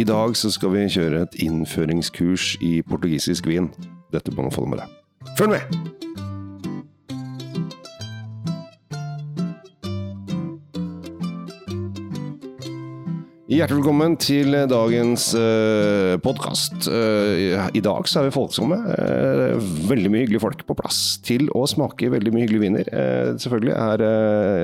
I dag så skal vi kjøre et innføringskurs i portugisisk vin. Dette må du få med deg. Følg med! Hjertelig velkommen til dagens uh, podkast. I dag så er vi folksomme. Uh, veldig mye hyggelige folk på plass til å smake veldig mye hyggelige viner. Uh, selvfølgelig er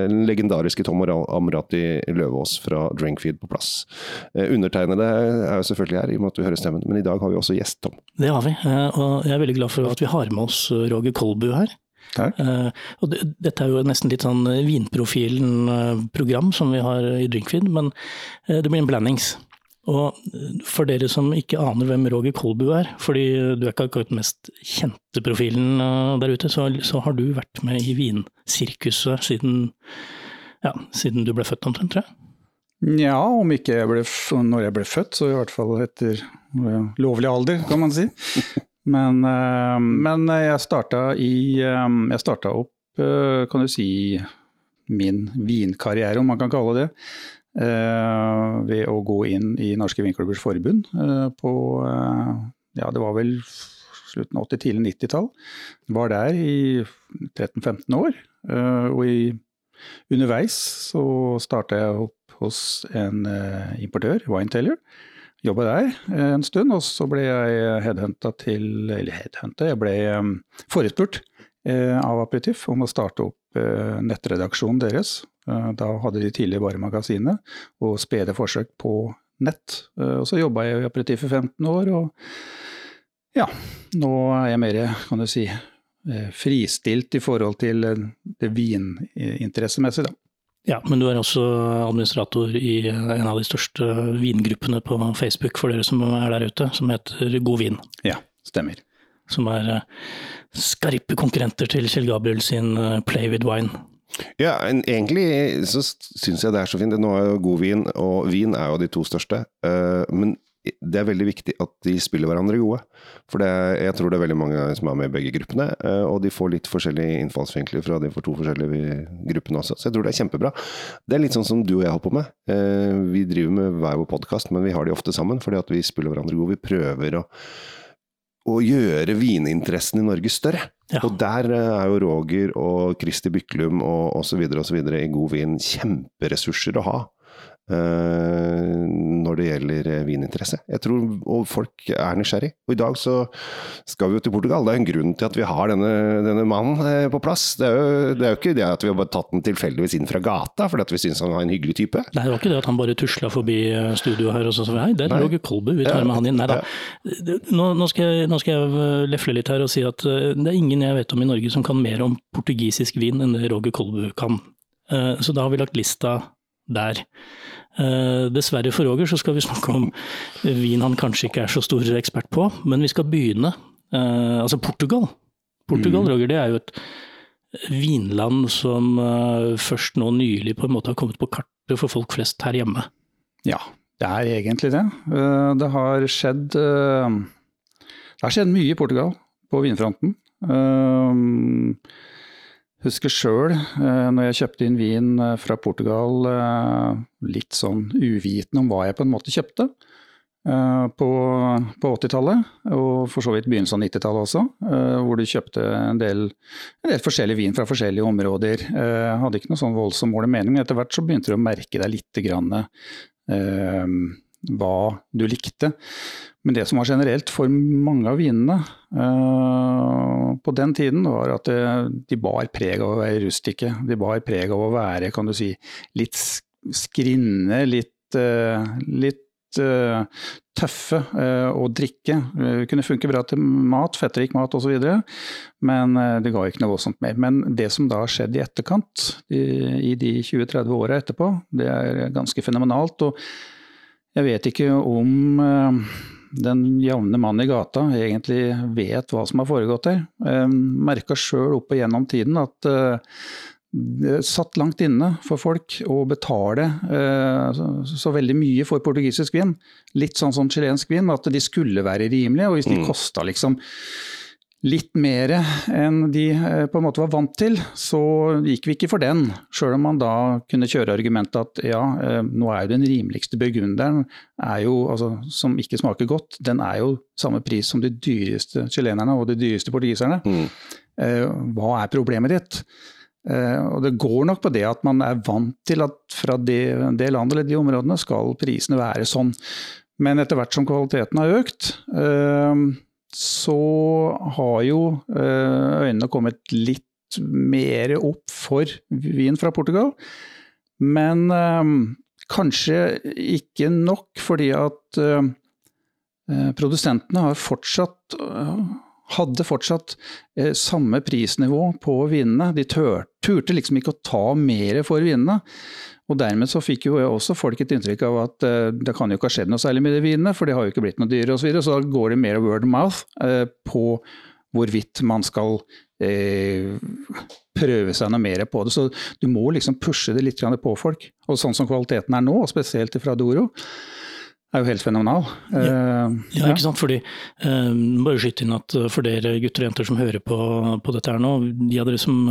den legendariske Tom Amrati Løvaas fra Drinkfeed på plass. undertegnede er jo selvfølgelig her, i og med at du hører stemmen, men i dag har vi også gjest, Tom. Det har vi, og jeg er veldig glad for at vi har med oss Roger Kolbu her. Uh, og det, dette er jo nesten litt sånn vinprofilen-program som vi har i Drinkfeed, men uh, det blir en blandings. Og for dere som ikke aner hvem Roger Kolbu er, fordi du er ikke akkurat den mest kjente profilen der ute, så, så, har du vært med i vinsirkuset siden, ja, siden du ble født omtrent, tror jeg? Ja, om ikke jeg ble, når jeg ble født, så i hvert fall etter lovlig alder, kan man si. Men, uh, men jeg starta i um, Jeg starta opp, kan du si, min vinkarriere, om man kan kalle det. Ved å gå inn i Norske Vinklubbers Forbund på Ja, det var vel slutten av 80-, tidlig 90-tall. Var der i 13-15 år. og i, underveis så starta jeg opp hos en importør, Wineteller jobba der eh, en stund, og så ble jeg headhunta til Eller headhunta, jeg ble um, forespurt uh, av Aperitif om å starte opp nettredaksjonen deres. Da hadde de tidligere bare magasinet og spede forsøk på nett. og så jobba jeg i Aperitif i 15 år, og ja, nå er jeg mer, kan du si, fristilt i forhold til det vininteressemessige, da. Ja, men du er også administrator i en av de største vingruppene på Facebook for dere som er der ute, som heter God vin. Ja, stemmer. Som er eh, skarpe konkurrenter til Kjell Gabriel sin eh, Play with wine. Ja, egentlig så syns jeg det er så fint. Nå er jo God vin og vin er jo de to største. Eh, men det er veldig viktig at de spiller hverandre gode. For det, jeg tror det er veldig mange som er med i begge gruppene, eh, og de får litt forskjellige innfallsvinkler fra de for to forskjellige gruppene også. Så jeg tror det er kjempebra. Det er litt sånn som du og jeg holder på med. Eh, vi driver med hver vår podkast, men vi har de ofte sammen fordi at vi spiller hverandre gode. Vi prøver å, å gjøre vininteressen i Norge større. Ja. Og der eh, er jo Roger og Kristi Byklum og osv. osv. i god vin kjemperessurser å ha. Eh, når det gjelder eh, vininteresse. Jeg tror folk er nysgjerrig. Og i dag så skal vi jo til Portugal. Det er en grunn til at vi har denne, denne mannen eh, på plass. Det er, jo, det er, jo, ikke det at vi har bare tatt den tilfeldigvis inn fra gata fordi vi syns han var en hyggelig type. Nei, det var ikke det at han bare tusla forbi studioet her og så sa hei, der lå Kolbu, vi tar med han inn. Nei da. Nå, nå, skal jeg, nå, skal jeg, lefle litt her og si at det er ingen jeg vet om i Norge som kan mer om portugisisk vin enn det Roger Kolbu kan. Så da har vi lagt lista der. Uh, dessverre for Roger så skal vi snakke om vin han kanskje ikke er så stor ekspert på, men vi skal begynne. Uh, altså Portugal. Portugal, mm. Roger, det er jo et vinland som uh, først nå nylig på en måte har kommet på kartet for folk flest her hjemme. Ja, det er egentlig det. Det har skjedd Det har skjedd mye i Portugal på vinfronten. Husker sjøl, eh, når jeg kjøpte inn vin eh, fra Portugal, eh, litt sånn uvitende om hva jeg på en måte kjøpte. På, på 80-tallet, og for så vidt begynnelsen av 90-tallet også, hvor du kjøpte en del, en del, forskjellig vin fra forskjellige områder. Jeg hadde ikke noe sånn voldsom mål og mening, men etter hvert så begynte du å merke deg litt grann, hva du likte. Men det som var generelt for mange av vinene uh, på den tiden, var at det, de bar preg av å være rustikke. De bar preg av å være kan du si, litt skrinne, litt, uh, litt tøffe å drikke. Det kunne funke bra til mat, fettrik mat osv., men det ga ikke noe voldsomt mer. Men det som da har skjedd i etterkant, i de 20-30 åra etterpå, det er ganske fenomenalt. og jeg vet ikke om den jevne mann i gata egentlig vet hva som har foregått her. Jeg merka sjøl opp gjennom tiden at eh, det satt langt inne for folk å betale eh, så veldig mye for portugisisk vin. Litt sånn som chilensk vin, at de skulle være rimelige. Og hvis de mm. kosta liksom litt mer enn de eh, på en måte var vant til, så gikk vi ikke for den. Sjøl om man da kunne kjøre argumentet at ja, eh, nå er jo den rimeligste burgunderen, jo, altså, som ikke smaker godt, den er jo samme pris som de dyreste chilenerne og de dyreste portugiserne. Mm. Eh, hva er problemet ditt? Og Det går nok på det at man er vant til at fra det, det landet eller de områdene skal prisene være sånn. Men etter hvert som kvaliteten har økt, så har jo eh, øynene kommet litt mer opp for vin fra Portugal. Men eh, kanskje ikke nok, fordi at eh, produsentene har fortsatt hadde fortsatt samme prisnivå på vinene. De turte liksom ikke å ta mer for vinene. Og dermed så fikk jo også folk et inntrykk av at eh, det kan jo ikke ha skjedd noe særlig med de vinene, for det har jo ikke blitt noe dyre osv. Så, videre, så da går det mer word of mouth eh, på hvorvidt man skal uh, prøve seg noe mer på det. Så du må liksom pushe det litt på folk. Og sånn som kvaliteten er nå, spesielt fra Doro, er jo helt fenomenal. Ja, eh, ja ikke sant. Fordi, um, bare skyte inn at for dere gutter og jenter som hører på, på dette her nå, de av dere som,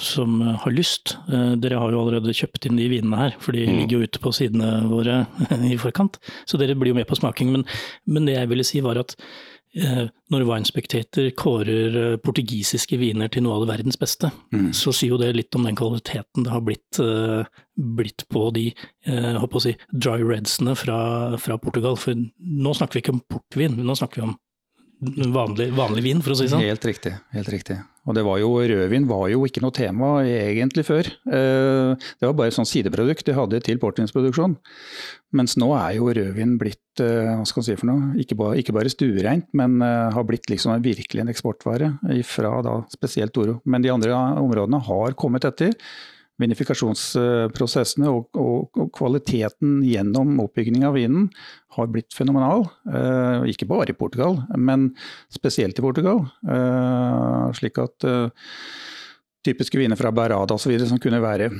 som har lyst, dere har jo allerede kjøpt inn de vinene her. For de mm. ligger jo ute på sidene våre i forkant. Så dere blir jo med på smaking. Men, men det jeg ville si var at Eh, når Wine Spectator kårer eh, portugisiske viner til noe av det verdens beste, mm. så sier jo det litt om den kvaliteten det har blitt, eh, blitt på de håper å si, dry redsene fra, fra, Portugal. For nå snakker vi ikke om portvin, nå snakker vi om vanlig, vanlig vin, for å si det sånn. Helt riktig. helt riktig. Og det var jo, Rødvin var jo ikke noe tema egentlig før. Eh, det var bare et sånt sideprodukt de hadde til portvinsproduksjon. Mens nå er jo rødvin blitt eh, hva skal man si for noe, ikke bare, ikke bare stuereint, men eh, har blitt liksom virkelig en eksportvare fra da spesielt Toro. Men de andre områdene har kommet etter vinifikasjonsprosessene og, og, og, kvaliteten gjennom oppbygging av vinen har blitt fenomenal. Eh, ikke bare i Portugal, men spesielt i Portugal. Eh, slik at eh, typiske viner fra Berada osv. som kunne være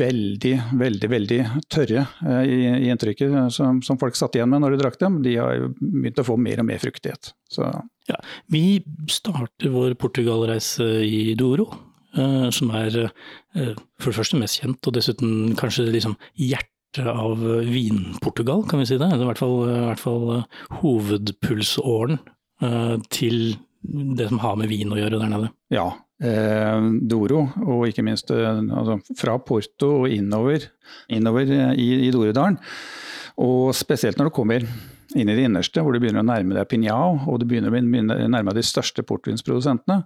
veldig, veldig veldig tørre eh, i, i inntrykket som, som, folk satt igjen med når de drakk dem, de har begynt å få mer og mer fruktighet. Så. Ja, vi starter vår Portugal-reise i Douro. Eh, som er eh, for det første mest kjent, og dessuten kanskje liksom hjertet av Vin-Portugal, kan vi si det. Det er i hvert fall, fall eh, hovedpulsåren til det som har med vin å gjøre der nede. Ja, eh, Doro, og ikke minst altså, fra Porto og innover, innover i, i Dorodalen. Og spesielt når du kommer inn i det innerste, hvor du begynner å nærme deg Pinjao, og du begynner å nærme deg de største portvinsprodusentene,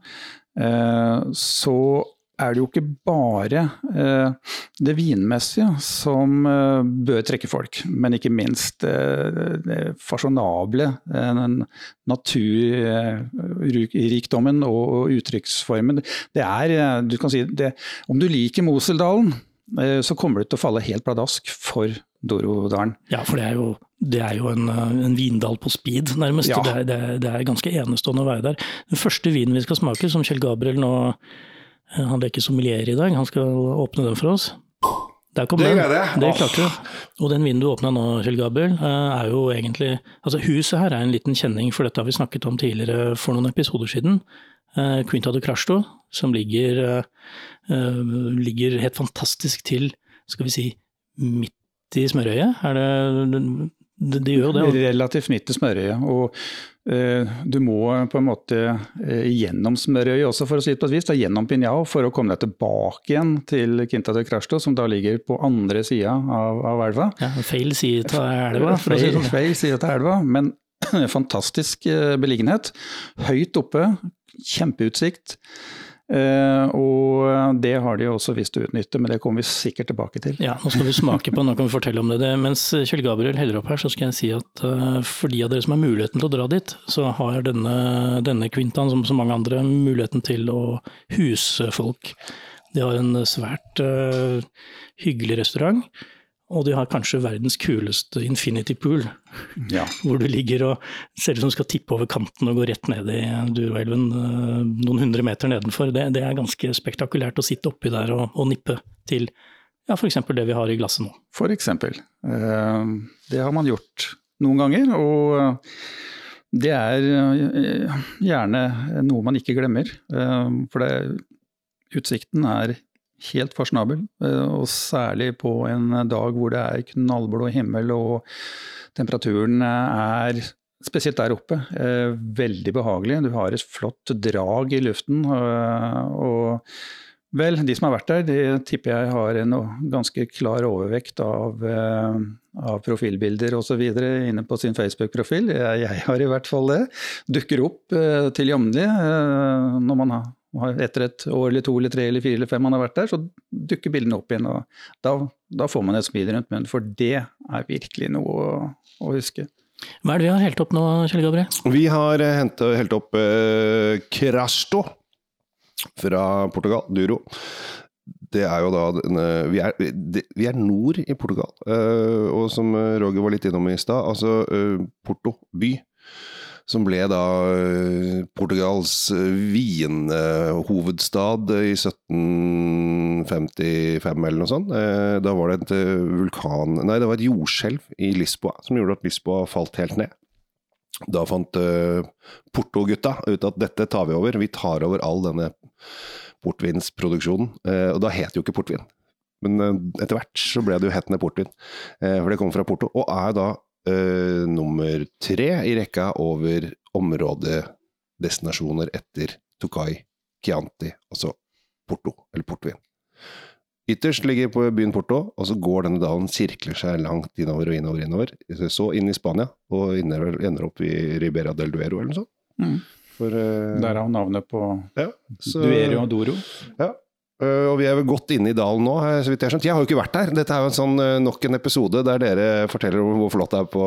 så er det jo ikke bare eh, det vinmessige som eh, bør trekke folk, men ikke minst det fasjonable, naturrikdommen og uttrykksformen. Det er, du kan si, det, Om du liker Moseldalen, så kommer du til å falle helt pladask for Dorodalen. Ja, for det er jo, det er jo en, en, vindal på speed, nærmest. Ja. Det, er, det, er, det, er, ganske enestående å være der. Den første vinen vi skal smake, som Kjell Gabriel nå eh, Han leker sommelier i dag, han skal åpne den for oss. Der kom det den. Det, det klarte du. Og den vinen du åpna nå, Kjell Gabriel, eh, er jo egentlig Altså huset her er en liten kjenning, for dette har vi snakket om tidligere for noen episoder siden. Eh, Quinta de Crasto, som ligger, ligger helt fantastisk til, skal vi si, midt i smørøyet? Er det, det, det gjør det? Relativt midt i smørøyet. Og eh, du må på en måte eh, gjennom smørøyet også, for å si det på et vis. Da, gjennom Pinjao for å komme deg tilbake igjen til Quinta de Crasto, som da ligger på andre sida av, av, elva. Ja, feil side til elva, for å si det sånn. Feil side av elva, men fantastisk eh, beliggenhet. Høyt oppe, kjempeutsikt. Uh, og det har de også visst å utnytte, men det kommer vi sikkert tilbake til. Ja, Nå skal vi smake på, nå kan vi fortelle om det. det mens Kjell Gabriel heller opp her, så skal jeg si at uh, for de av dere som har muligheten til å dra dit, så har denne, denne kvintaen, som så mange andre, muligheten til å huse folk. De har en svært uh, hyggelig restaurant. Og de har kanskje verdens kuleste infinity pool, ja. hvor du ligger og ser ut som du skal tippe over kanten og gå rett ned i Duroelven eh, noen hundre meter nedenfor. Det, det, er ganske spektakulært å sitte oppi der og, og nippe til ja, f.eks. det vi har i glasset nå. Eksempel. Eh, det har man gjort noen ganger. og Det er eh, gjerne noe man ikke glemmer. Eh, for det, utsikten er helt fasjonabel. Eh, og særlig på en dag hvor det er knallblå himmel og temperaturen er Spesielt der oppe. veldig behagelig. Du har et flott drag i luften. og Vel, de som har vært der, de tipper jeg har en ganske klar overvekt av, av profilbilder osv. inne på sin Facebook-profil. Jeg, har i hvert fall det. Dukker opp til jevnlig når man har, etter et år eller to eller tre eller fire eller fem man har vært der, så dukker bildene opp igjen. og Da, da får man et smil rundt munnen, for det er virkelig noe å, å huske. Hva er det vi har helt opp nå, Kjell Gabriel? Vi har helt opp eh, Crasto fra Portugal, Duro. Det er jo da vi er, vi er, nord i Portugal, eh, og som Roger var litt innom i stad, altså eh, Porto by. Som ble da eh, Portugals vinhovedstad i 1755 eller noe sånt. Da var det et vulkan Nei, det var et jordskjelv i Lisboa som gjorde at Lisboa falt helt ned. Da fant Porto-gutta ut at dette tar vi over, vi tar over all denne portvinsproduksjonen. Og da het jo ikke portvin. Men etter hvert så ble det jo hetende portvin, for det kom fra Porto. Og er da nummer tre i rekka over områdedestinasjoner etter Tokai, Chianti, altså Porto, eller portvin. Ytterst ligger på byen Porto, og så går denne dalen, sirkler seg langt innover og innover, innover. Så inn i Spania, og ender, opp i Ribera del Duero eller noe sånt. Mm. For, uh, Derav navnet på ja, så, Duero og Doro. Ja, Eh, og vi er vel godt inne i dalen nå, så vidt jeg har skjønt. Jeg har jo ikke vært der. Dette er jo en sånn, eh, nok en episode der dere forteller om hvor flott det er på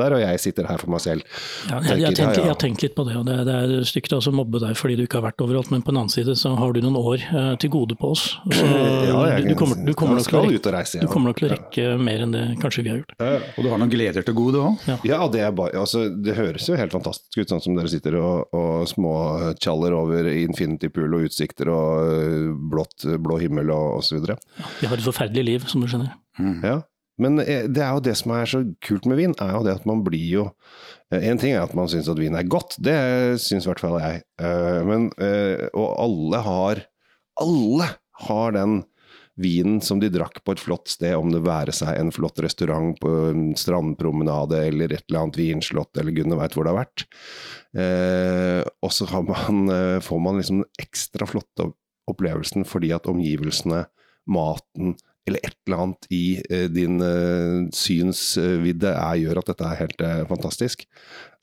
der, og jeg sitter her for meg selv. Ja, jeg, jeg, tenker, jeg, har tenkt litt på det, og det, det er stygt å mobbe deg fordi du ikke har vært overalt. Men på den annen side så har du noen år uh, til gode på oss. Så ja, jeg, du, kommer, du, kommer nok til, reise, ja. kommer nok til å rekke mer enn det kanskje vi har gjort. Ja, og du har noen gleder til gode òg? Ja, ja det, bare, altså, det, høres jo helt fantastisk ut, sånn som dere sitter og, og småtjaller over Infinity Pool og utsikter og blått, blå himmel og osv. Ja, vi har et forferdelig liv, som du skjønner. Mm. Ja, men eh, det er jo det som er så kult med vin, er jo det at man blir jo eh, En ting er at man syns at vin er godt, det syns i hvert fall jeg. Eh, men, og alle har Alle har den vinen som de drakk på et flott sted, om det være seg en flott restaurant på en strandpromenade eller et eller annet vinslott eller gudene veit hvor det har vært. Eh, og så får man liksom ekstra flotte opplevelsen fordi at omgivelsene, maten eller et eller annet i eh, din eh, synsvidde er, gjør at dette er helt eh, fantastisk.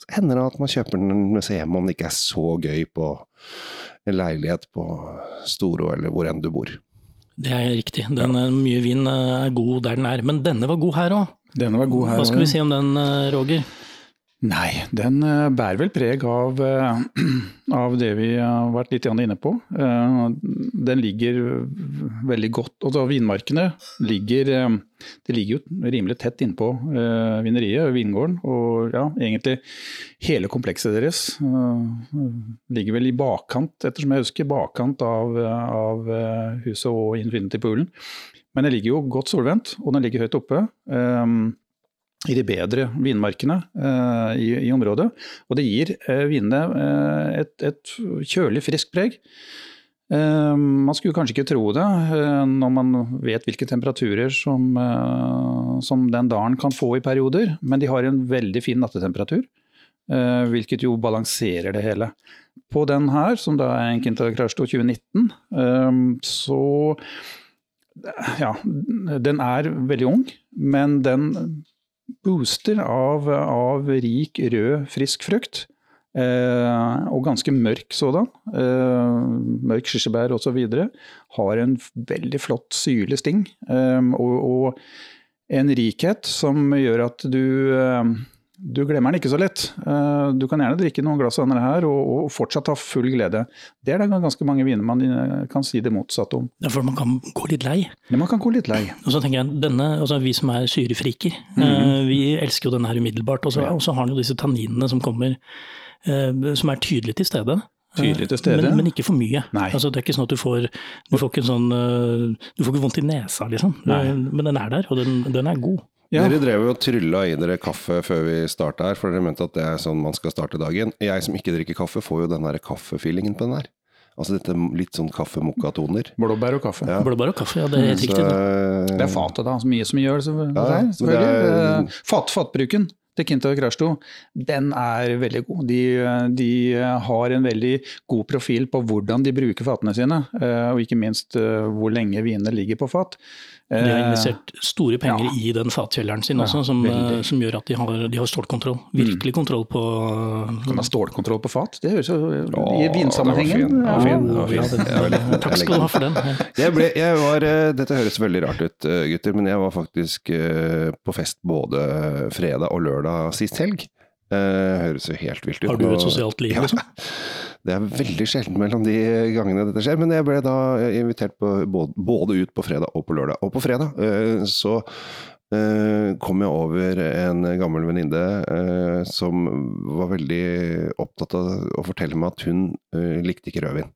Så hender det at man kjøper den med seg hjem om det ikke er så gøy på en leilighet på Storo eller hvor enn du bor. Det er riktig. Den, er Mye vin er god der den er. Men denne var god her òg. Hva skal vi si om den, Roger? Nei, den eh, bærer vel preg av, eh, av, det vi har vært litt inne på. Eh, den ligger veldig godt altså Vinmarkene ligger, det ligger jo rimelig tett innpå vineriet, vingården. Og ja, egentlig hele komplekset deres ligger vel i bakkant, ettersom jeg husker, bakkant av, av huset og Infinity Poolen. Men den ligger jo godt solvendt, og den ligger høyt oppe i de bedre vinmarkene eh, i, i, området. Og det gir eh, vinene eh, et, et, kjølig, friskt preg. Man skulle kanskje ikke tro det når man vet hvilke temperaturer som, som, den dalen kan få i perioder, men de har en veldig fin nattetemperatur. hvilket jo balanserer det hele. På den her, som da er en Quinta Crashto 2019, så ja, den er veldig ung, men den booster av, av rik, rød, frisk frukt. Eh, og ganske mørk sådan. Eh, mørk kirsebær osv. Har en veldig flott syrlig sting. Eh, og, og, en rikhet som gjør at du eh, du glemmer den ikke så lett. Eh, du kan gjerne drikke noen glass av denne her og, og, fortsatt ha full glede. Det er det ganske mange viner man eh, kan si det motsatte om. Ja, For man kan gå litt lei? Ja, man kan gå litt lei. Og så tenker jeg, denne, altså Vi som er syrefriker, mm vi elsker jo denne her umiddelbart. Og så ja. har den jo disse tanninene som kommer, som er tydelig til stede. Tydelig til stede. Men, men, ikke for mye. Altså, det er ikke sånn at du får, du får ikke, sånn, du får ikke vondt i nesa, liksom. Nei. Men den er der, og den, den er god. Ja. Dere drev jo og trylla i dere kaffe før vi starta her, for dere mente at det er sånn man skal starte dagen. Jeg som ikke drikker kaffe, får jo den der kaffefeelingen på den her. Altså dette litt sånn kaffe-mokka-toner. Blåbær og kaffe. Ja. Blåbær og kaffe, ja det er helt riktig. det. Det er fatet, da. Så mye som gjør det. så- Ja, der, men det selvfølgelig. er- Eh, Fat, fatbruken til Kinta og Krasjto, den er veldig god. De, de har en veldig god profil på hvordan de bruker fatene sine, eh, og ikke minst eh, hvor lenge vinene ligger på fat. De har Eh, investert store penger ja. i den fatkjelleren sin Ja, også, som, eh, som gjør at de har, de har stålkontroll. Virkelig kontroll på Kan ha stålkontroll på fat? Det høres jo I vinsammenhengen. Ja. Takk skal du ha for den. Ja. Jeg ble, jeg var, eh, dette høres veldig rart ut, gutter, men jeg var faktisk på fest både fredag og lørdag sist helg. Eh, høres jo helt vilt ut. Har du et sosialt liv, Ja, liksom? Det er veldig sjelden mellom de gangene dette skjer, men jeg ble da invitert på, både, både ut på fredag og på lørdag. Og på fredag eh, så eh, kom jeg over en gammel venninne eh, som var veldig opptatt av å fortelle meg at hun eh, likte ikke rødvin.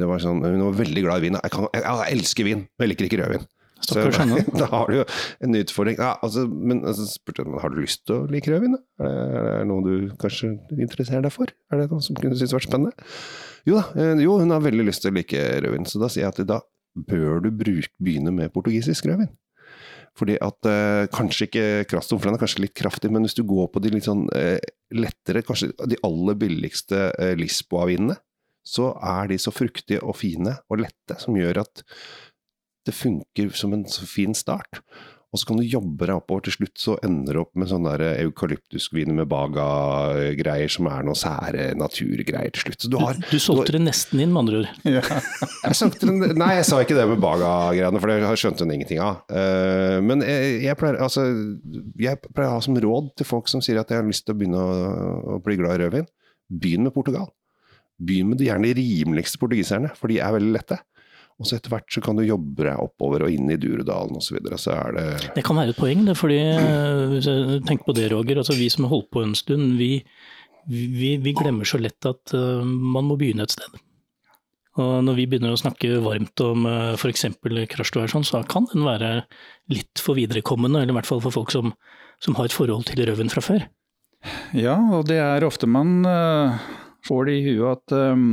Var sånn, Hun var veldig glad i vin. Jeg, kan, jeg, jeg elsker vin, men jeg liker ikke rødvin. Så Stakkars henne. da har du jo en utfordring. Ja, altså, men altså, spurte jeg har du lyst til å like rødvin? Er det, er det noe du kanskje interesserer deg for? Er det noe som kunne synes vært spennende? Jo da, eh, jo, hun har veldig lyst til å like rødvin, så da sier jeg at da bør du bruk, begynne med portugisisk rødvin. Fordi at eh, kanskje ikke Kraston, for den er kanskje litt kraftig, men hvis du går på de litt sånn eh, lettere, kanskje de aller billigste eh, Lisboa-vinene, så er de så fruktige og fine og lette, som gjør at det funker som en så fin start. Og så kan du jobbe deg oppover. Til slutt så ender du opp med sånne der eukalyptusviner med baga-greier som er noe sære naturgreier til slutt. Så du har Du solgte det nesten inn, med andre ord. Ja. jeg Nei, jeg sa ikke det med Baga-greiene, for det har skjønte hun ingenting av. Eh, men jeg, jeg, pleier, altså, jeg pleier å ha som råd til folk som sier at jeg har lyst til å begynne å, å bli glad i rødvin, begynn med Portugal. Begynn med de gjerne rimeligste portugiserne, for de er veldig lette. Og så etter hvert så kan du jobbe deg oppover og inn i Durudalen osv. Så, videre, så er det Det kan være et poeng, det, fordi Tenk jeg tenker på det, Roger. altså Vi som har holdt på en stund, vi, vi, vi glemmer så lett at uh, man må begynne et sted. Og når vi begynner å snakke varmt om uh, f.eks. krasjto sånn, så kan den være litt for viderekommende, eller i hvert fall for folk som, som har et forhold til røven fra før. Ja, og det er ofte man uh, får det i huet at eh,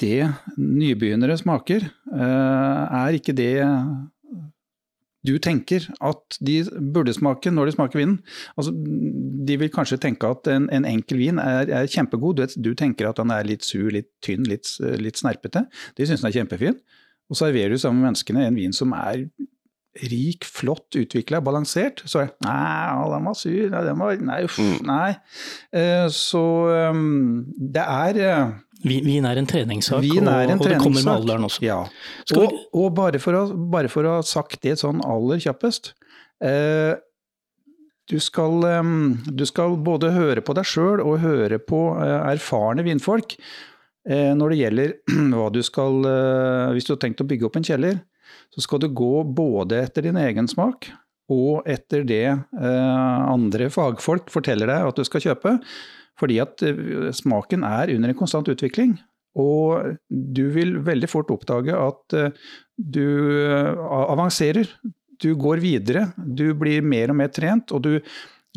det nybegynnere smaker, eh, er ikke det du tenker at de burde smake når de smaker vinen. Altså, de vil kanskje tenke at en, en enkel vin er, er kjempegod. Du, vet, du tenker at den er litt sur, litt tynn, litt, litt snerpete. De syns den er kjempefin. Og serverer du sammen med menneskene en vin som er rik, flott utvikla, balansert, så det Nei, den var sur. Nei, den var, nei uff, Mm. nei. Eh, så um, det er eh, Vin er en treningssak, er en og, og det kommer med alderen også. Ja. Og, og bare, for å, bare for å ha sagt det sånn aller kjappest eh, du, skal, eh, du skal både høre på deg sjøl og høre på eh, erfarne vinfolk eh, når det gjelder hva du skal eh, Hvis du har tenkt å bygge opp en kjeller, så skal du gå både etter din egen smak og etter det eh, andre fagfolk forteller deg at du skal kjøpe. Fordi at eh, smaken er under en konstant utvikling. Og du vil veldig fort oppdage at eh, du eh, avanserer. Du går videre. Du blir mer og mer trent, og du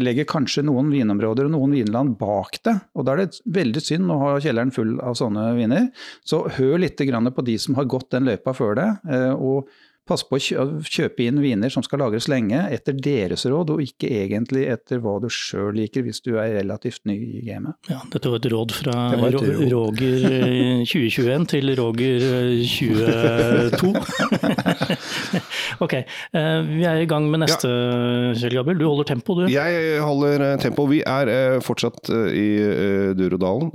legger kanskje noen vinområder og noen vinland bak deg. Og da er det veldig synd å ha kjelleren full av sånne viner. Så hør litt på de som har gått den løypa før deg. og Pass på å kjøpe inn viner som skal lagres lenge, etter deres råd, og ikke egentlig etter hva du sjøl liker, hvis du er relativt ny i gamet. Ja, dette var et råd fra et råd. Roger eh, 2021 til Roger eh, 22. ok, eh, vi er i gang med neste, Kjell Gabriel. Du holder tempo, du. Jeg holder eh, tempo. Vi er eh, fortsatt i Durodalen,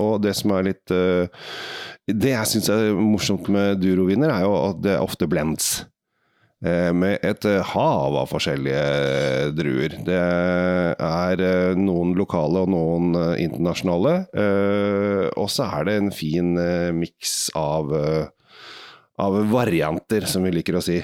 og det som er litt Det jeg syns er morsomt med Duroviner, er jo at det er ofte blends. Med et hav av forskjellige druer. Det er noen lokale og noen internasjonale. og så er det en fin miks av, av varianter, som vi liker å si.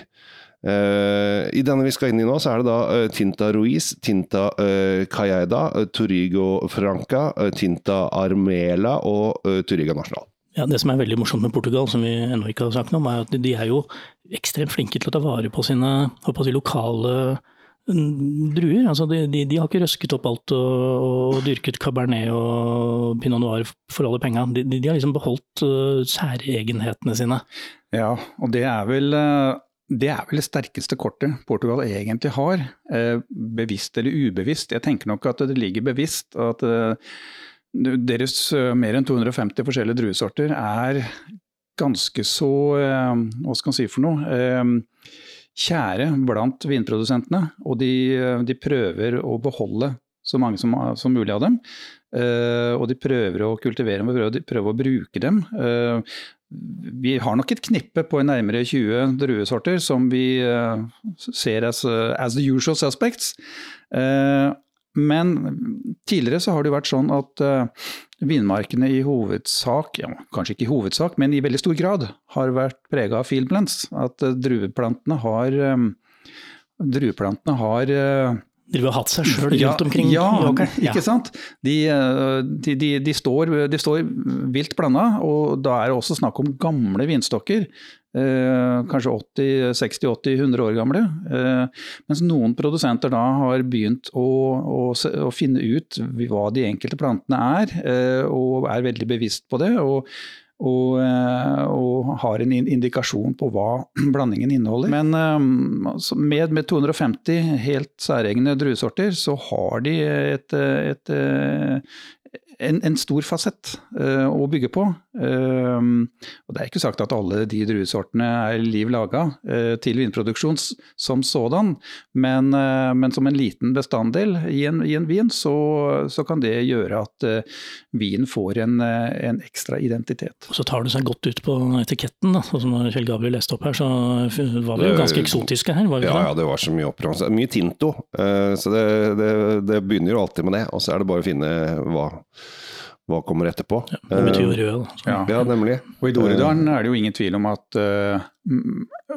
Eh, I denne vi skal inn i nå, så er det da eh, Tinta Ruiz, Tinta uh, eh, Turigo Franca, Tinta Armela og uh, Turiga National. Ja, Det som er veldig morsomt med Portugal, som vi ennå ikke har sagt noe om, er at de er jo ekstremt flinke til å ta vare på sine på si, lokale mm, druer. Altså de, de, de, har ikke røsket opp alt og, og, dyrket cabernet og pinot noir for alle penga. De, de, har liksom beholdt uh, særegenhetene sine. Ja, og det er vel uh det er vel det sterkeste kortet Portugal egentlig har, eh, bevisst eller ubevisst. Jeg tenker nok at det ligger bevisst. at deres eh, mer enn 250 forskjellige druesorter er ganske så eh, Hva skal man si for noe? Eh, kjære blant vinprodusentene. Og de, de prøver å beholde så mange som, som mulig av dem. og de prøver å kultivere dem, og prøver å bruke dem. vi har nok et knippe på nærmere 20 druesorter som vi ser as, as the usual suspects. Men tidligere så har det vært sånn at uh, vinmarkene i hovedsak, ja, kanskje ikke i hovedsak, men i veldig stor grad har vært prega av field plants. At uh, drueplantene har, drueplantene har uh, har hatt seg sjøl rundt ja, omkring ja, i ikke sant. De, de, de, de, står, de står vilt blanda, og da er det også snakk om gamle vinstokker. Eh, kanskje 60-80-100 år gamle. Eh, mens noen produsenter da har begynt å, å, å, finne ut hva de enkelte plantene er, eh, og er veldig bevisst på det. og, og, og har en indikasjon på hva blandingen inneholder. Men med, med 250 helt særegne druesorter, så har de et, et, en, en, stor fasett å bygge på. Uh, og Det er ikke sagt at alle de druesortene er liv laga uh, til vinproduksjon som sådan, men, men, som en liten bestanddel i en, i en vin, så, så, kan det gjøre at vinen får en, en, ekstra identitet. Og Så tar det seg godt ut på etiketten, da, sånn som Kjell Gabriel leste opp her, så var vi jo ganske eksotiske her? ja, ja, det var så mye oppramset. Mye Tinto, så det, det, det begynner jo alltid med det. Og så er det bare å finne hva hva kommer etterpå. Ja, det betyr jo rød, da. Ja. ja. nemlig. Og i Doridalen er det jo ingen tvil om at uh,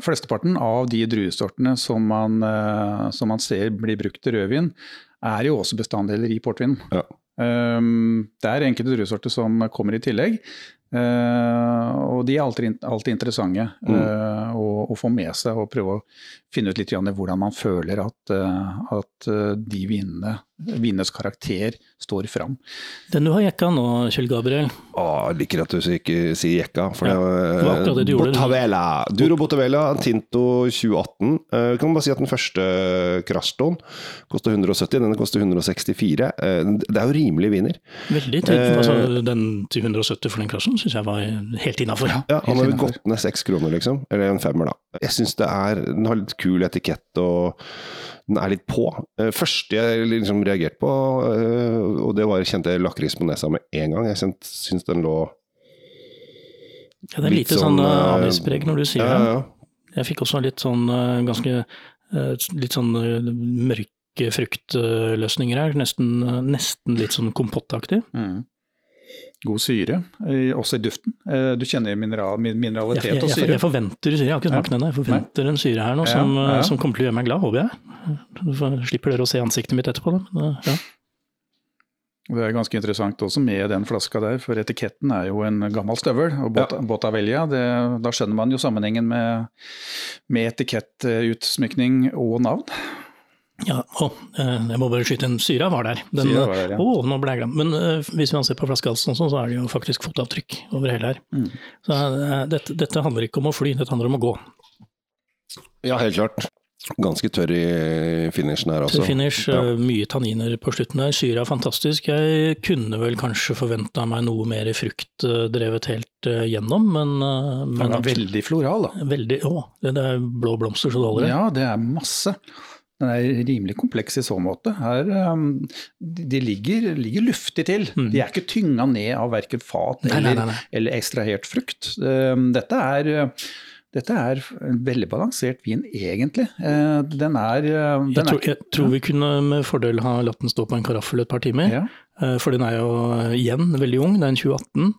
flesteparten av de druesortene som man, uh, som man, ser blir brukt til rødvin, er jo også bestanddeler i portvin. Ja. Um, det er enkelte druesorter som kommer i tillegg. Uh, og de er alltid, alltid interessante mm. uh, å, å, få med seg og prøve å finne ut litt hvordan man føler at, uh, at de vinene vinenes karakter står fram. Den du har jekka nå, Kjell Gabriel? Å, jeg liker at du ikke sier jekka. For ja, det var det du Botavela. Duro Botavela, Tinto 2018. Uh, kan man bare si at den første Crashton koster 170, denne koster 164. Uh, det er jo rimelig viner. Veldig. Uh, altså, den til 170 for den Crashton syns jeg var helt innafor. Ja, ja, han har jo gått ned seks kroner, liksom. Eller en femmer, da. Jeg syns det er Den har litt kul etikett og den er litt på. Eh, første jeg liksom reagerte på, eh, og det var kjente lakris på nesa med en gang. Jeg syns den lå ja, Det er lite sånn, sånn uh, anispreg når du sier ja, det. Jeg fikk også litt sånn ganske litt sånn mørke fruktløsninger her. Nesten, nesten litt sånn kompottaktig. Mm god syre, også i duften. Eh, du kjenner mineral, mineralitet jeg, jeg, og syre. Jeg, forventer syre, jeg har ikke smakt den ennå. Jeg forventer en syre her nå som, ja, ja. som, kommer til å gjøre meg glad, håper jeg. Du slipper dere å se ansiktet mitt etterpå. Men, ja. Det er ganske interessant også med den flaska der, for etiketten er jo en gammel støvel. Og Botavellia, det, da skjønner man jo sammenhengen med, med etikettutsmykning og navn. Ja, å, eh, jeg må bare skyte en syra var der. Den, syra var der ja. Å, nå ble jeg glemt. Men uh, hvis man ser på flaskehalsen, så er det jo faktisk fotavtrykk over hele her. Mm. Så uh, dette, dette, handler ikke om å fly, dette handler om å gå. Ja, helt klart. Ganske tørr i finishen her også. Tørr finish, ja. mye tanniner på slutten der. Syra er fantastisk. Jeg kunne vel kanskje forventa meg noe mer frukt drevet helt gjennom, men, men Den er veldig floral, da. Veldig, å, det er blå blomster så det holder. Ja, det er masse. Den er rimelig kompleks i så måte. Her, um, de ligger, ligger luftig til. Mm. De er ikke tynga ned av verken fat eller, nei, nei, nei. eller ekstrahert frukt. Um, dette er dette er en veldig balansert vin, egentlig. Uh, den er, uh, den jeg, tror, jeg, tror, vi kunne med fordel ha latt den stå på en karaffel et par timer. Ja. Uh, for den er jo igjen veldig ung, det er en 2018.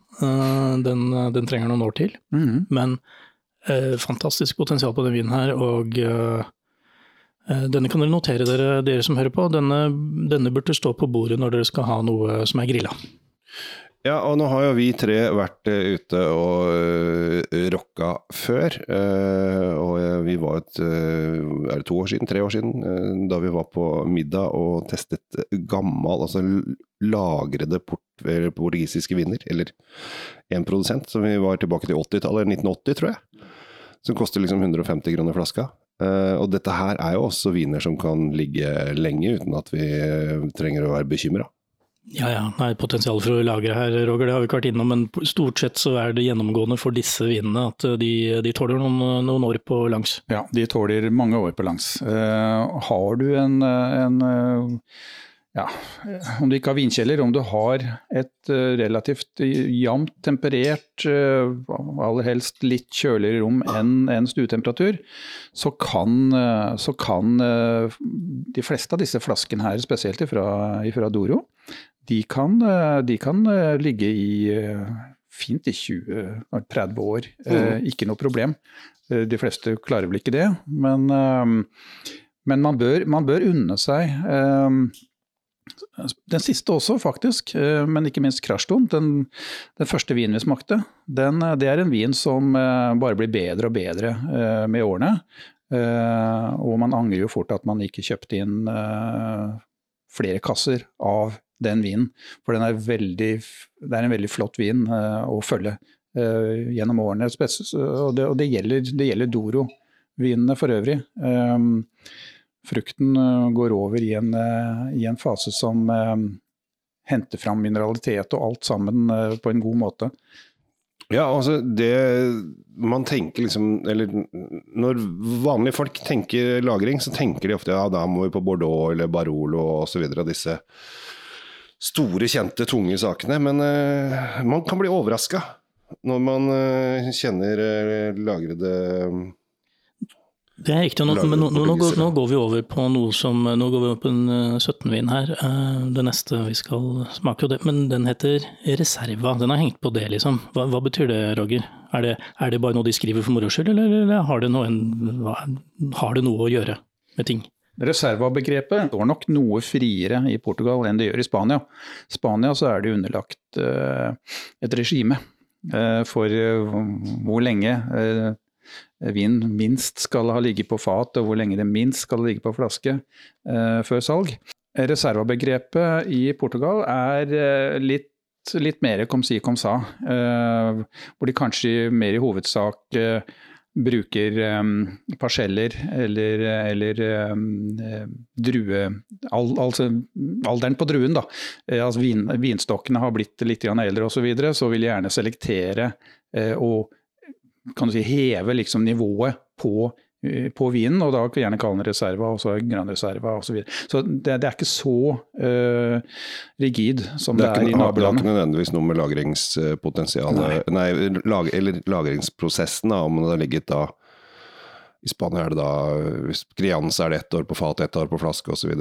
Den, den trenger noen år til. Mm. Men fantastisk potensial på den vinen her, og Eh, denne kan dere notere dere, dere som hører på. Denne, denne, burde stå på bordet når dere skal ha noe som er grilla. Ja, og nå har jo vi tre vært uh, ute og uh, rocka før. Uh, og vi var et Er det to år siden? Tre år siden? da vi var på middag og testet gammel, altså lagrede port, portugisiske viner. Eller en produsent, som vi var tilbake til 80-tallet, 1980 tror jeg. Som koster liksom 150 kroner flaska. Og dette her er jo også viner som kan ligge lenge uten at vi trenger å være bekymra. Ja ja, nei, potensial for å lagre her, Roger, det har vi ikke vært innom. Men stort sett så er det gjennomgående for disse vinene at de, de tåler noen, noen, år på langs. Ja, de tåler mange år på langs. Uh, har du en, en uh, ja, om du ikke har vinkjeller, om du har et uh, relativt jevnt temperert, aller helst litt kjøligere rom enn en stuetemperatur, så kan, så kan de fleste av disse flaskene her, spesielt fra Doro, de kan, eh, de kan eh, ligge i eh, fint i 20-30 år. Mm. Ikke noe problem. De fleste klarer vel ikke det, men, men man, bør, man, bør, unne seg den siste også, faktisk, men ikke minst Krasjton. Den, den, første vinen vi smakte, den, det er en vin som bare blir bedre og bedre med årene. Og man angrer jo fort at man ikke kjøpte inn flere kasser av den vinen. For den er veldig, det er en veldig flott vin å følge gjennom årene. Og det, og det gjelder, det gjelder Doro-vinene for øvrig. Frukten uh, går over i en, i en fase som henter fram mineralitet og alt sammen på en god måte. Ja, altså det man tenker liksom Eller når vanlige folk tenker lagring, så tenker de ofte ja, da må vi på Bordeaux eller Barolo osv. Disse store, kjente, tunge sakene. Men uh, man kan bli overraska når man uh, kjenner uh, lagrede det er riktig. Nå, men nå, nå, går, nå, går, vi over på noe som Nå går vi over på en 17-vin her. Det neste vi skal smake, det, men den heter Reserva. Den har hengt på det, liksom. Hva, hva betyr det, Roger? Er det, er det, bare noe de skriver for moro skyld, eller, eller har, det en, har det noe å gjøre med ting? Reserva-begrepet står nok noe friere i Portugal enn det gjør i Spania. I Spania så er det underlagt uh, et regime uh, for uh, hvor lenge vin minst skal ha ligget på fat, og hvor lenge det minst skal ligge på flaske før salg. Reserva-begrepet i Portugal er litt litt mer kom si kom sa, hvor de kanskje mer i hovedsak bruker eh, parseller eller, eller drue al, altså alderen på druen, da. Eh, altså vin, vinstokkene har blitt litt eldre osv., så, videre, så vil jeg gjerne selektere eh, og kan du si, heve liksom nivået på Eh, på vinen, og da gjerne kalle den reserva og så granreserva osv. Så, videre. så det, det, er ikke så uh, rigid som det, er, det er i nabolandet. Det har ikke nødvendigvis noe med lagringspotensialet Nei, nei lag, eller lagringsprosessen, da, om det har ligget da i Spania er det da hvis Crianza er det ett år på fat, ett år på flaske osv.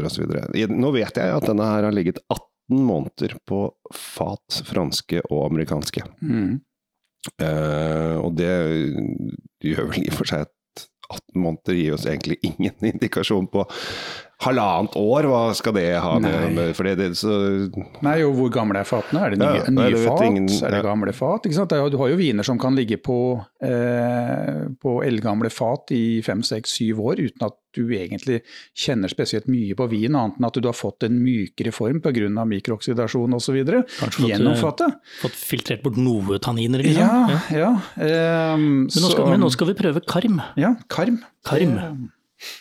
Nå vet jeg at denne her har ligget 18 måneder på fat, franske og amerikanske. Mm. Uh, og det gjør vel i og for seg at 18 måneder gir oss egentlig ingen indikasjon på halvannet år, hva skal det ha med, med for det, så... Nei, og hvor gamle er fatene? Er det nye, ja, nye fat? Ingen, ja. Er det gamle fat? Du har jo viner som kan ligge på, eh, på eldgamle fat i fem, seks, syv år uten at du egentlig kjenner spesielt mye på vin, annet enn at du har fått en mykere form pga. mikrooksidasjon osv. gjennom eh, fatet. Fått filtrert bort noe tanniner, liksom? Ja, ja. ja. Um, men, nå skal, så, men, nå skal, vi prøve karm. Ja, karm. karm.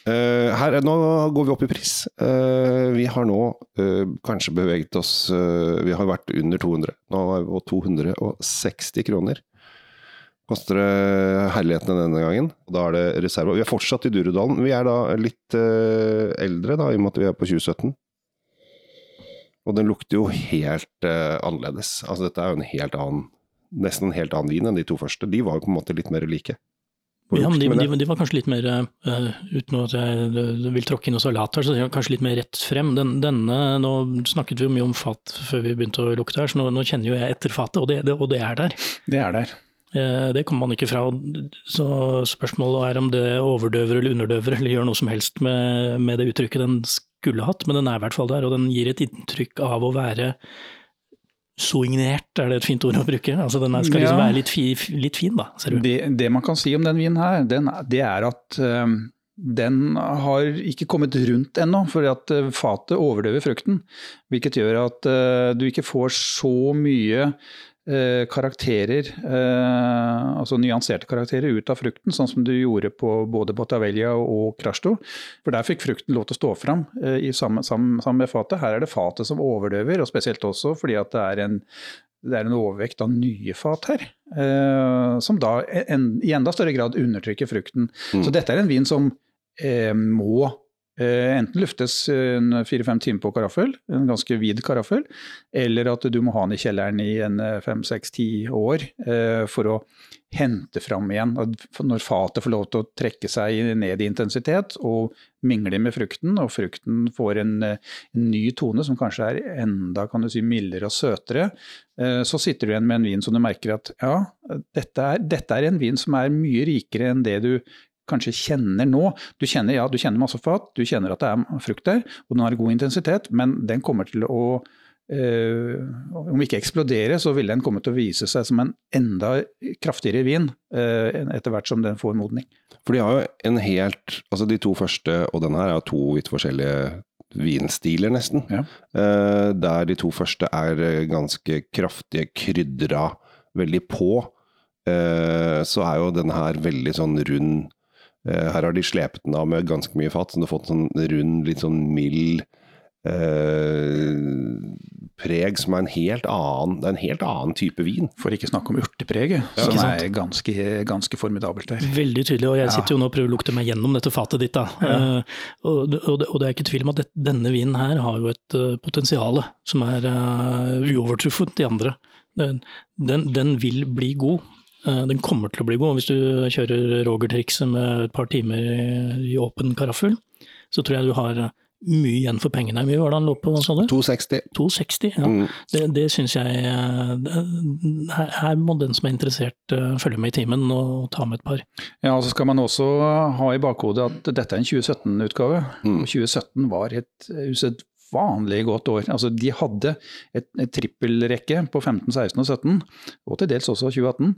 Uh, her, nå går vi opp i pris. Uh, vi har nå uh, kanskje beveget oss Vi har vært under 200. Nå er vi på 260 kroner koster det herligheten denne gangen. Da er det reserve. Vi er fortsatt i Durudalen. Vi er da litt eldre, da, i og med at vi er på 2017. Og den lukter jo helt annerledes. Altså dette er jo en helt annen Nesten en helt annen vin enn de to første. De var jo på en måte litt mer like. Ja, men de, de, de, var kanskje litt mer, uh, uten at jeg vil tråkke inn noe salat her, så de var kanskje litt mer rett frem. Den, denne, Nå snakket vi jo mye om fat før vi begynte å lukte her, så nå, nå kjenner jo jeg etter fatet, og det, det, og det er der. Det er der. Eh, det kommer man ikke fra. Så spørsmålet er om det overdøver eller underdøver, eller gjør noe som helst med, med, det uttrykket den skulle hatt. Men den er i hvert fall der, og den gir et inntrykk av å være soignert, er det et fint ord å bruke? Altså Den skal liksom Ja. være litt, fi, litt fin, da, ser du. Det, det man kan si om den vinen her, den, det er at um, den har ikke kommet rundt ennå, fordi at eh, fatet overdøver frukten. Hvilket gjør at uh, du ikke får så mye eh, karakterer, eh, altså nyanserte karakterer ut av frukten, sånn som du gjorde på både Botavelia og Krasjto. For der fikk frukten lov til å stå fram eh, i samme, sammen med fatet. Her er det fatet som overdøver, og spesielt også fordi at det er en det er en overvekt av nye fat her, eh, som da en, i enda større grad undertrykker frukten. Mm. Så dette er en vin som eh, må enten luftes en fire-fem timer på karaffel, en ganske vid karaffel, eller at du må ha den i kjelleren i en fem-seks-ti år eh, for å hente fram igjen. Når fatet får lov til å trekke seg ned i intensitet og mingle med frukten, og frukten får en, eh, en ny tone som kanskje er enda kan si, mildere og søtere, eh, så sitter du igjen med en vin som du merker at ja, dette er, dette er en vin som er mye rikere enn det du kanskje kjenner nå. Du kjenner, ja, du kjenner masse fat, du kjenner at det er frukt der, og den har god intensitet, men den kommer til å Uh, om ikke eksplodere, så vil den komme til å vise seg som en enda kraftigere vin uh, etter hvert som den får modning. For de har jo en helt Altså de to første, og den her er to vidt forskjellige vinstiler, nesten. Ja. Uh, der de to første er ganske kraftige, krydra, veldig på. Så er jo denne her veldig sånn rund. Eh, her har de slepet den av med ganske mye fat, så den har fått sånn rund, litt sånn mild eh, preg som er en helt annen, det er en helt annen type vin. For ikke snakke om urtepreget, Ja, som er ganske, ganske formidabelt der. Veldig tydelig, og jeg sitter jo nå og prøver å lukte meg gjennom dette fatet ditt. da. Eh, og, det- og, det, og det er ikke tvil om at det, denne vinen her har jo et uh, potensial som er uh, uovertruffent de andre. Den, den, den vil bli god. Eh, den kommer til å bli god. Hvis du kjører Roger-trikset med et par timer i, åpen karaffel, så tror jeg du har eh, mye igjen for pengene. Mye var det han lå på, hva sa du? 260. 260, ja. Mm. Det, det syns jeg eh, det- her, her må den som er interessert følge med i timen og ta med et par. Ja, og så skal man også ha i bakhodet at dette er en 2017-utgave. Mm. Og 2017 var et usedvanlig godt år. Altså, de hadde et, et trippelrekke på 15, 16 og 17, og til dels også 2018.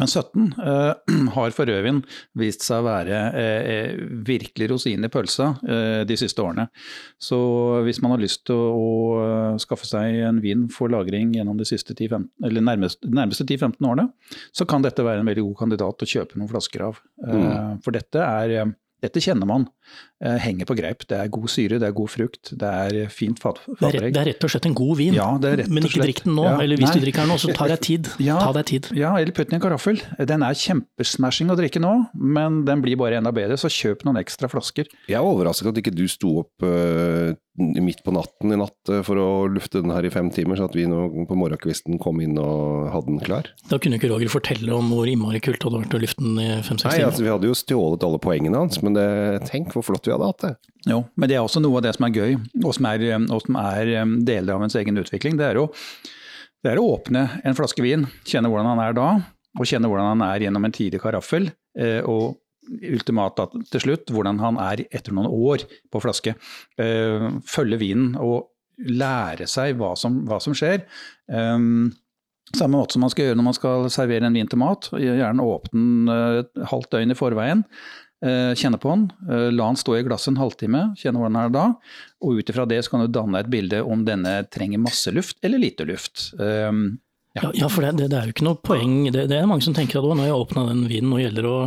Men 17 eh, har for rødvin vist seg å være eh, virkelig rosinen i pølsa eh, de siste årene. Så hvis man har lyst til å, å eh, skaffe seg en vin for lagring gjennom de siste 10-15, eller nærmeste, nærmeste 10-15 årene, så kan dette være en veldig god kandidat å kjøpe noen flasker av. Mm. For dette er eh, dette kjenner man. Eh, henger på greip. Det er god syre, det er god frukt, det er fint fat, Det er, rett, det er rett og slett en god vin, Ja, det er rett men ikke drikk den nå. Ja, eller hvis nei. du drikker den nå, så tar deg tid. Ja. Ta deg tid. Ja, eller putt den i en karaffel. Den er kjempesmashing å drikke nå, men den blir bare enda bedre, så kjøp noen ekstra flasker. Jeg er overrasket at ikke du sto opp uh, midt på natten i natt eh, for å lufte den her i fem timer, så at vi nå på morgenkvisten kom inn og hadde den klar. Da kunne ikke Roger fortelle om hvor innmari kult det hadde vært å lufte den i fem-seks Nei, altså Vi hadde jo stjålet alle poengene hans, men det, tenk hvor flott vi hadde hatt det. Jo, men det er også noe av det som er gøy, og som er, og som er um, deler av ens egen utvikling. Det er, å, det er å åpne en flaske vin, kjenne hvordan han er da, og kjenne hvordan han er gjennom en tidlig karaffel. eh, og ultimat til slutt hvordan han er etter noen år på flaske. Eh, følge vinen og lære seg hva som, hva som skjer. Um, samme måte som man skal gjøre når man skal servere en vin til mat. Gjerne åpne den eh, et halvt døgn i forveien. Eh, Kjenne på den, eh, la den stå i glasset en halvtime, kjenne hvordan den er da. Og ut ifra det så kan du danne et bilde om denne trenger masse luft eller lite luft. Um, Ja, ja for det, det, det er jo ikke noe poeng. Det, det er mange som tenker at nå har jeg åpna den vinen, nå gjelder det å,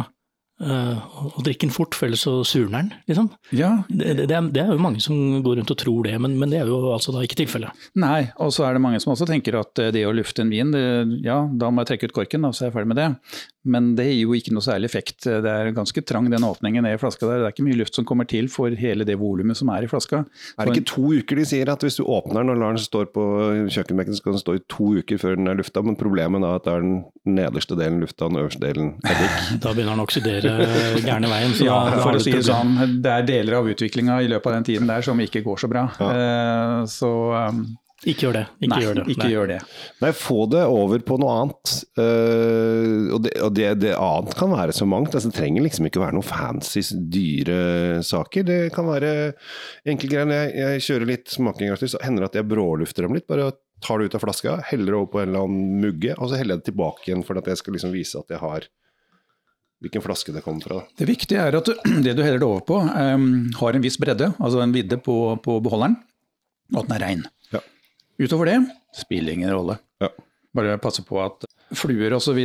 eh, å drikke den fort, for ellers så surner den. Liksom. ja, Det, det, det, er, det er jo mange som går rundt og tror det, men, men det er jo altså da ikke tilfellet. Nei, og så er det mange som også tenker at eh, det å lufte en vin, det, ja, da må jeg trekke ut korken, da, så er jeg ferdig med det. Men det gir jo ikke noe særlig effekt. Det er ganske trang den åpningen ned i flaska der. Det er ikke mye luft som kommer til for hele det volumet som er i flaska. Er det ikke to uker de sier at hvis du åpner den og lar den stå på kjøkkenbenken, så skal den stå i to uker før den er lufta, men problemet da er at det er den nederste delen lufta, og den øverste delen eddik. Da begynner den å oksidere gærne veien. Så Ja, da, da har for å si det sånn, det er deler av utviklinga i løpet av den tiden der som ikke går så bra. Eh, Så um, Ikke gjør det. Ikke nei, gjør det. ikke Nei. gjør det. Nei, få det over på noe annet. Uh, og det, og det, det annet kan være så mangt. Altså, det trenger liksom ikke være noen fancy, dyre saker. Det kan være enkle greier. Jeg, jeg kjører litt smaking, så hender det at jeg brålufter dem litt. Bare tar det ut av flaska, heller det over på en eller annen mugge, og så heller jeg det tilbake igjen for at jeg skal liksom vise at jeg har hvilken flaske det kommer fra. Det viktige er at det du heller det over på, um, har en viss bredde, altså en vidde på, på beholderen, og at den er rein. Ja. Utover det spiller ingen rolle. Ja. Bare passe på at fluer osv.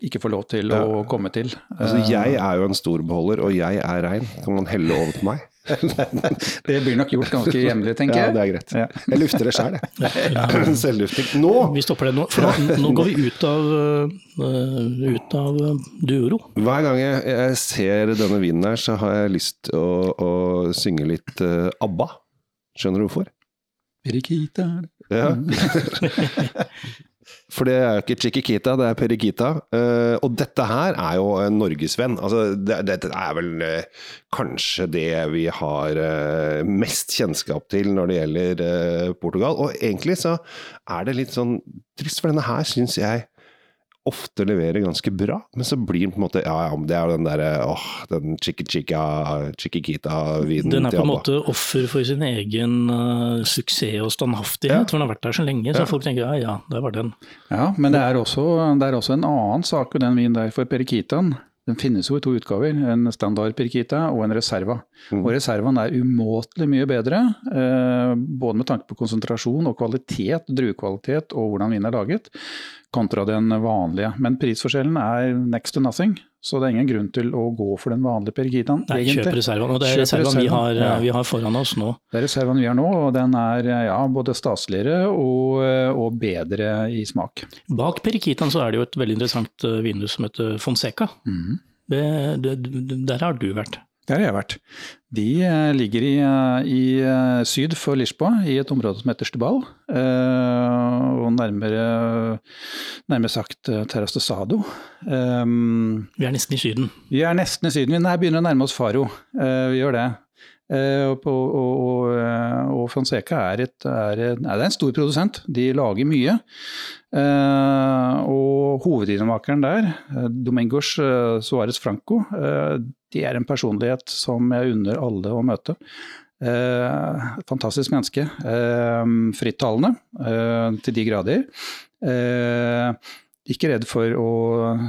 ikke får lov til Ja. å komme til. Altså, jeg er jo en stor beholder, og jeg er rein. Kan man helle over på meg? Det blir nok gjort ganske jevnlig, tenker jeg. Ja, det er greit. Ja. Jeg lufter det sjøl, jeg. Selvlufting. Nå! Vi stopper det nå, for nå, nå går vi ut av, øh, ut av øh, duoro. Hver gang jeg, jeg ser denne vinen her, så har jeg lyst til å, å synge litt eh, ABBA. Skjønner du hvorfor? Periquita. Ja. For det er jo ikke Chiquikita, det er Periquita. Uh, og dette her er jo en norgesvenn. Altså, det, dette er vel uh, kanskje det vi har uh, mest kjennskap til når det gjelder eh, Portugal. Og egentlig så er det litt sånn trist, for denne her syns jeg ofte leverer ganske bra, men så blir den på en måte Ja, ja, det er jo den derre åh, den chiquikita-vinen Den er på en måte offer for sin egen uh, suksess og standhaftighet, Ja. for den har vært der så lenge. Så Ja. folk tenker ja ja, der var den. Ja, men det er, også, det er også en annen sak med den vinen der for Periquitaen. Den finnes jo i to utgaver, en standard Pirkita og en Reserva. Mm. Og Reservaen er umåtelig mye bedre, eh, både med tanke på konsentrasjon og kvalitet, druekvalitet og hvordan vinen er laget, kontra den vanlige. Men prisforskjellen er next to nothing, så det er ingen grunn til å gå for den vanlige Periquitaen. Nei, egentlig. kjøp reservaen. Og det er reservaen vi har, ja. vi har foran oss nå. Det er reservaen vi har nå, og den er eh, ja, både staseligere og, eh, og bedre i smak. Bak Periquitaen så er det jo et veldig interessant vindu som heter Fonseca. Mm. Det, det, der har du vært. Der har jeg vært. De eh, ligger i, eh, i eh, syd for Lisboa, i et område som heter Stubal. og nærmere, nærmere sagt Terras de Sado. Vi er nesten i Syden. vi er nesten i Syden. Vi begynner å nærme oss Faro. Vi gjør det. Eh, og, og, og, eh, Fonseca er, et, er, er en stor produsent. De lager mye. Eh, og hovedinnmakeren der, Domingos Suárez Franco, det er en personlighet som jeg unner alle å møte. Fantastisk menneske. Frittalende til de grader. Ikke redd for å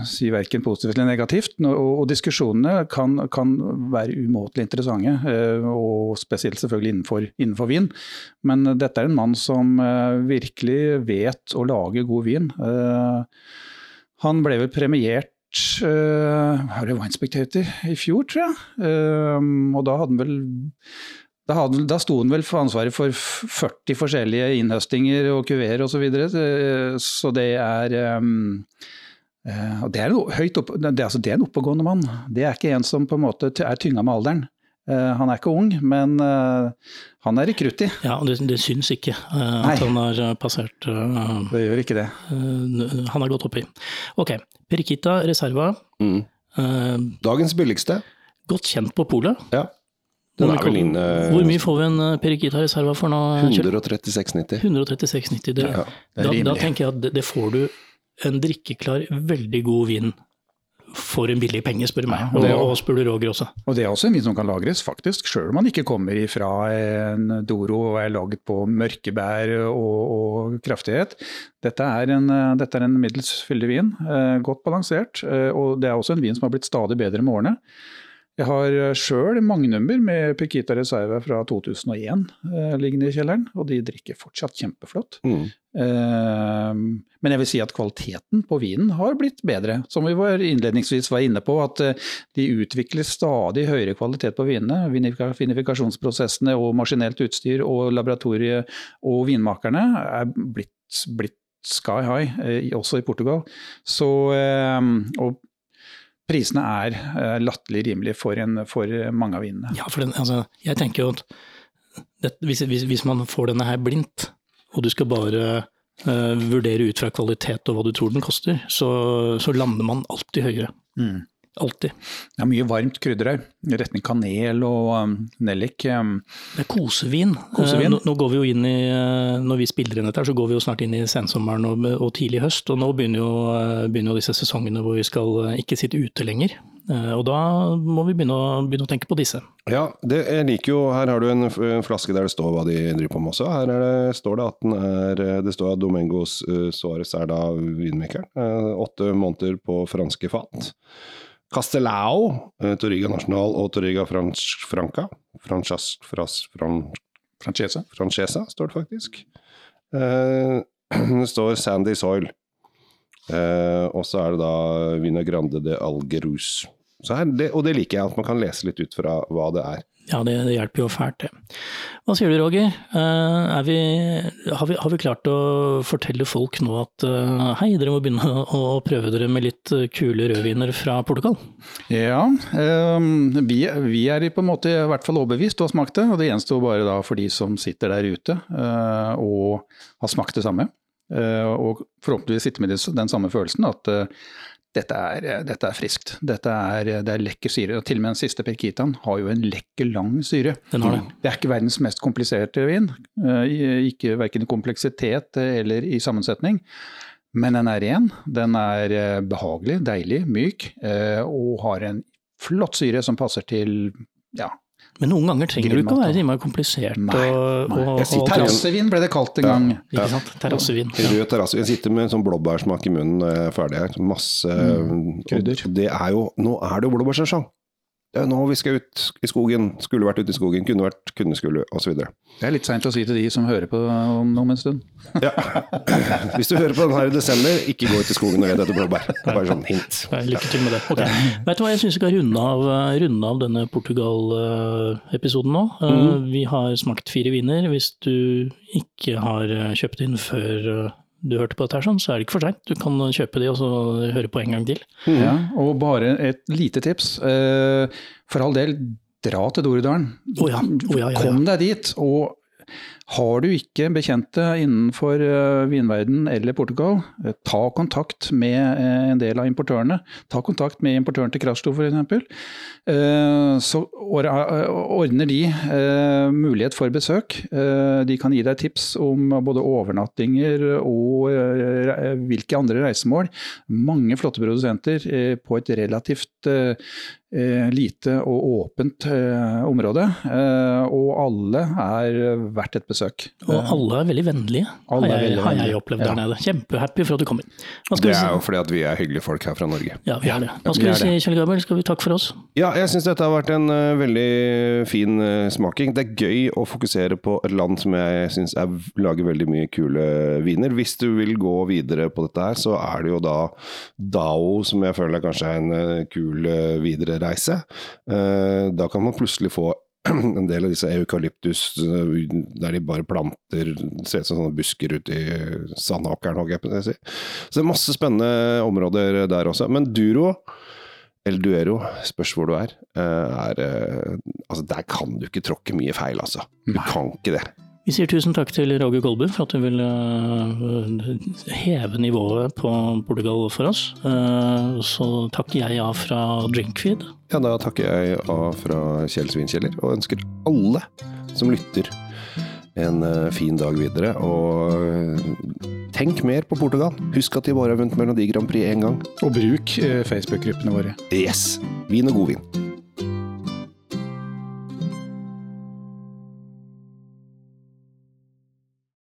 si verken positivt eller negativt. Og, og diskusjonene kan, kan være umåtelig interessante, eh, og spesielt selvfølgelig innenfor, innenfor vin. Men dette er en mann som eh, virkelig vet å lage god vin. Eh, Han ble vel premiert uh, Har det Wine Spectator i fjor, tror jeg. Og da hadde han vel da, hadde, da sto han vel for ansvaret for 40 forskjellige innhøstinger og kuveer osv. Så, videre. Så det er um, eh, og det er, opp, det, er, altså, det er en oppegående mann. Det er ikke en som på en måte er tynga med alderen. Uh, han er ikke ung, men uh, han er rekrutt i. Ja, det, det syns ikke uh, at han har passert Det gjør ikke det. Han har gått oppi. Ok, Perikita Reserva. Mm. Dagens billigste. godt kjent på polet. Ja. Den er vel inne Hvor mye får vi en øh, Periquita Reserva for nå? 136,90. 136,90. Det, Ja, det er da, da tenker jeg at det, det får du en drikkeklar, veldig god vin for en billig penge, spør du meg. og Og, og spør du Roger også. Og det er også en vin som kan lagres, faktisk, sjøl om man ikke kommer ifra en Doro og er laget på mørkebær og, og kraftighet. Dette er en, eh, dette er en middels fyldig vin, eh, godt balansert. eh, Og det er også en vin som har blitt stadig bedre med årene. Jeg har sjøl magnummer med Piquita Reserve fra 2001 eh, liggende i kjelleren, og de drikker fortsatt kjempeflott. Mm. Eh, Men jeg vil si at kvaliteten på vinen har blitt bedre. Som vi var innledningsvis var inne på, at eh, de utvikler stadig høyere kvalitet på vinene. Vinifika- Vinifikasjonsprosessene og maskinelt utstyr og laboratoriet og vinmakerne er blitt, blitt sky high, eh, også i Portugal. Så, eh, og prisene er eh, latterlig rimelige for, en, for mange av vinene. Ja, for den, altså, jeg tenker jo at det, hvis, hvis, hvis man får denne her blindt, og du skal bare uh, vurdere ut fra kvalitet og hva du tror den koster, så, så lander man alltid høyere. Mm. Alltid. Det er mye varmt krydder her. I retning kanel og um, nellik. Um, Det er kosevin. Kosevin. Eh, Nå, nå går vi jo inn i, eh, Når vi spiller inn dette, her, så går vi jo snart inn i sensommeren og, og tidlig høst. Og nå begynner jo, eh, begynner jo disse sesongene hvor vi skal ikke sitte ute lenger. Eh, Og da må vi begynne å, begynne å tenke på disse. Ja, det, jeg liker jo Her har du en, en flaske der det står hva de driver på med også. Her er det, står det at den er Det står at Domengos uh, Suárez er da vinmakeren. Åtte måneder på franske fat. Castellao, uh, Torriga National og Torriga Franca. Franchas, fras, fran, Francesa. Francesa, står det faktisk. Eh, det står Sandy Soil. Uh, og så er det da Vina Grande de Algerus. Så her, det, og det liker jeg, at man kan lese litt ut fra hva det er. Ja, det, det hjelper jo fælt, det. Hva sier du, Roger? Eh, vi, har, vi, har vi klart å fortelle folk nå at eh, hei, dere må begynne å, prøve dere med litt eh, kule rødviner fra Portugal? Ja, um, vi, vi er på en måte i hvert fall overbevist og har smakt det. Og det gjenstår bare da for de som sitter der ute og har smakt det samme. Og forhåpentligvis sitter med den samme følelsen at dette er, dette er friskt. Dette er, det er lekker syre. Og til og med den siste Perkitaen har jo en lekker lang syre. Den har det. Det er ikke verdens mest kompliserte vin. Uh, ikke Verken i kompleksitet eller i sammensetning. Men den er ren, den er eh, behagelig, deilig, myk, eh, og har en flott syre som passer til ja, Men noen ganger trenger du ikke å være innmari komplisert. Nei, nei. og, og- Terrassevin ble det kalt en gang. Ikke sant? Terrassevin. Ja. Rød terrasse. Jeg sitter med en sånn blåbærsmak i munnen når jeg er ferdig her. Masse krydder. Det er jo, nå er det jo blåbærsesong. Det er nå vi skal ut i skogen. Skulle vært ute i skogen, kunne vært, kunne skulle, osv. Det er litt seint å si til de som hører på om, om en stund. Ja. Hvis du hører på den her i desember, ikke gå ut i skogen og let etter blåbær. Bare sånn hint. Nei, Lykke til med det. Ok. Vet du hva, jeg syns vi skal runde av, runde av denne Portugal-episoden nå. Eh, Mhm. Vi har smakt fire viner. Hvis du ikke har eh, kjøpt inn før eh, du hørte på dette, her, sånn, så er det ikke for seint. Du kan kjøpe de og så høre på en gang til. Ja, og bare et lite tips. Eh, for all del, dra til Doridalen. Oh ja, oh ja, ja, ja. Kom deg dit. Og har du ikke bekjente innenfor uh, vinverden eller Portugal, eh, ta kontakt med eh, en del av importørene. Ta kontakt med importøren til Krasjto f.eks. Så ordner de eh, mulighet for besøk. Eh, de kan gi deg tips om både overnattinger og eh, hvilke andre reisemål. Mange flotte produsenter eh, på et relativt eh, eh, lite og åpent eh, område. Eh, og alle er verdt et besøk. Og alle er veldig vennlige, Alle har, jeg, veldig har jeg opplevd Ja. der nede. Kjempehappy for at du kom inn. Det er si? jo fordi at vi er hyggelige folk her fra Norge. Ja, vi er det. Hva skal vi vi si. Kjell Gabriel? Skal vi takke for oss? Ja, jeg syns dette har vært en uh, veldig fin uh, smaking. Det er gøy å fokusere på et land som jeg syns lager veldig mye kule viner. Hvis du vil gå videre på dette her, så er det jo da Dao som jeg føler kanskje er en uh, kul eh, videre reise. Eh, Da kan man plutselig få en del av disse eukalyptus eh, der de bare planter Ser ut som sånne busker ute i sandåkeren, holdt jeg på å si. Så det er masse spennende områder der også. Men Duro El Duero, spørs hvor du er, eh, er Altså, der kan du ikke tråkke mye feil, altså. Du kan ikke det. Vi sier tusen takk til Roger Kolbu for at du vil øh, heve nivået på Portugal for oss. Eh, så takker jeg av fra Drinkfeed. Ja, da takker jeg av fra Kjell Svinkjeller, og ønsker alle som lytter en eh, fin dag videre. Og eh, tenk mer på Portugal. Husk at de bare har vunnet Melodi Grand Prix én gang. Og bruk eh, Facebook-gruppene våre. Yes! Vin og god vin.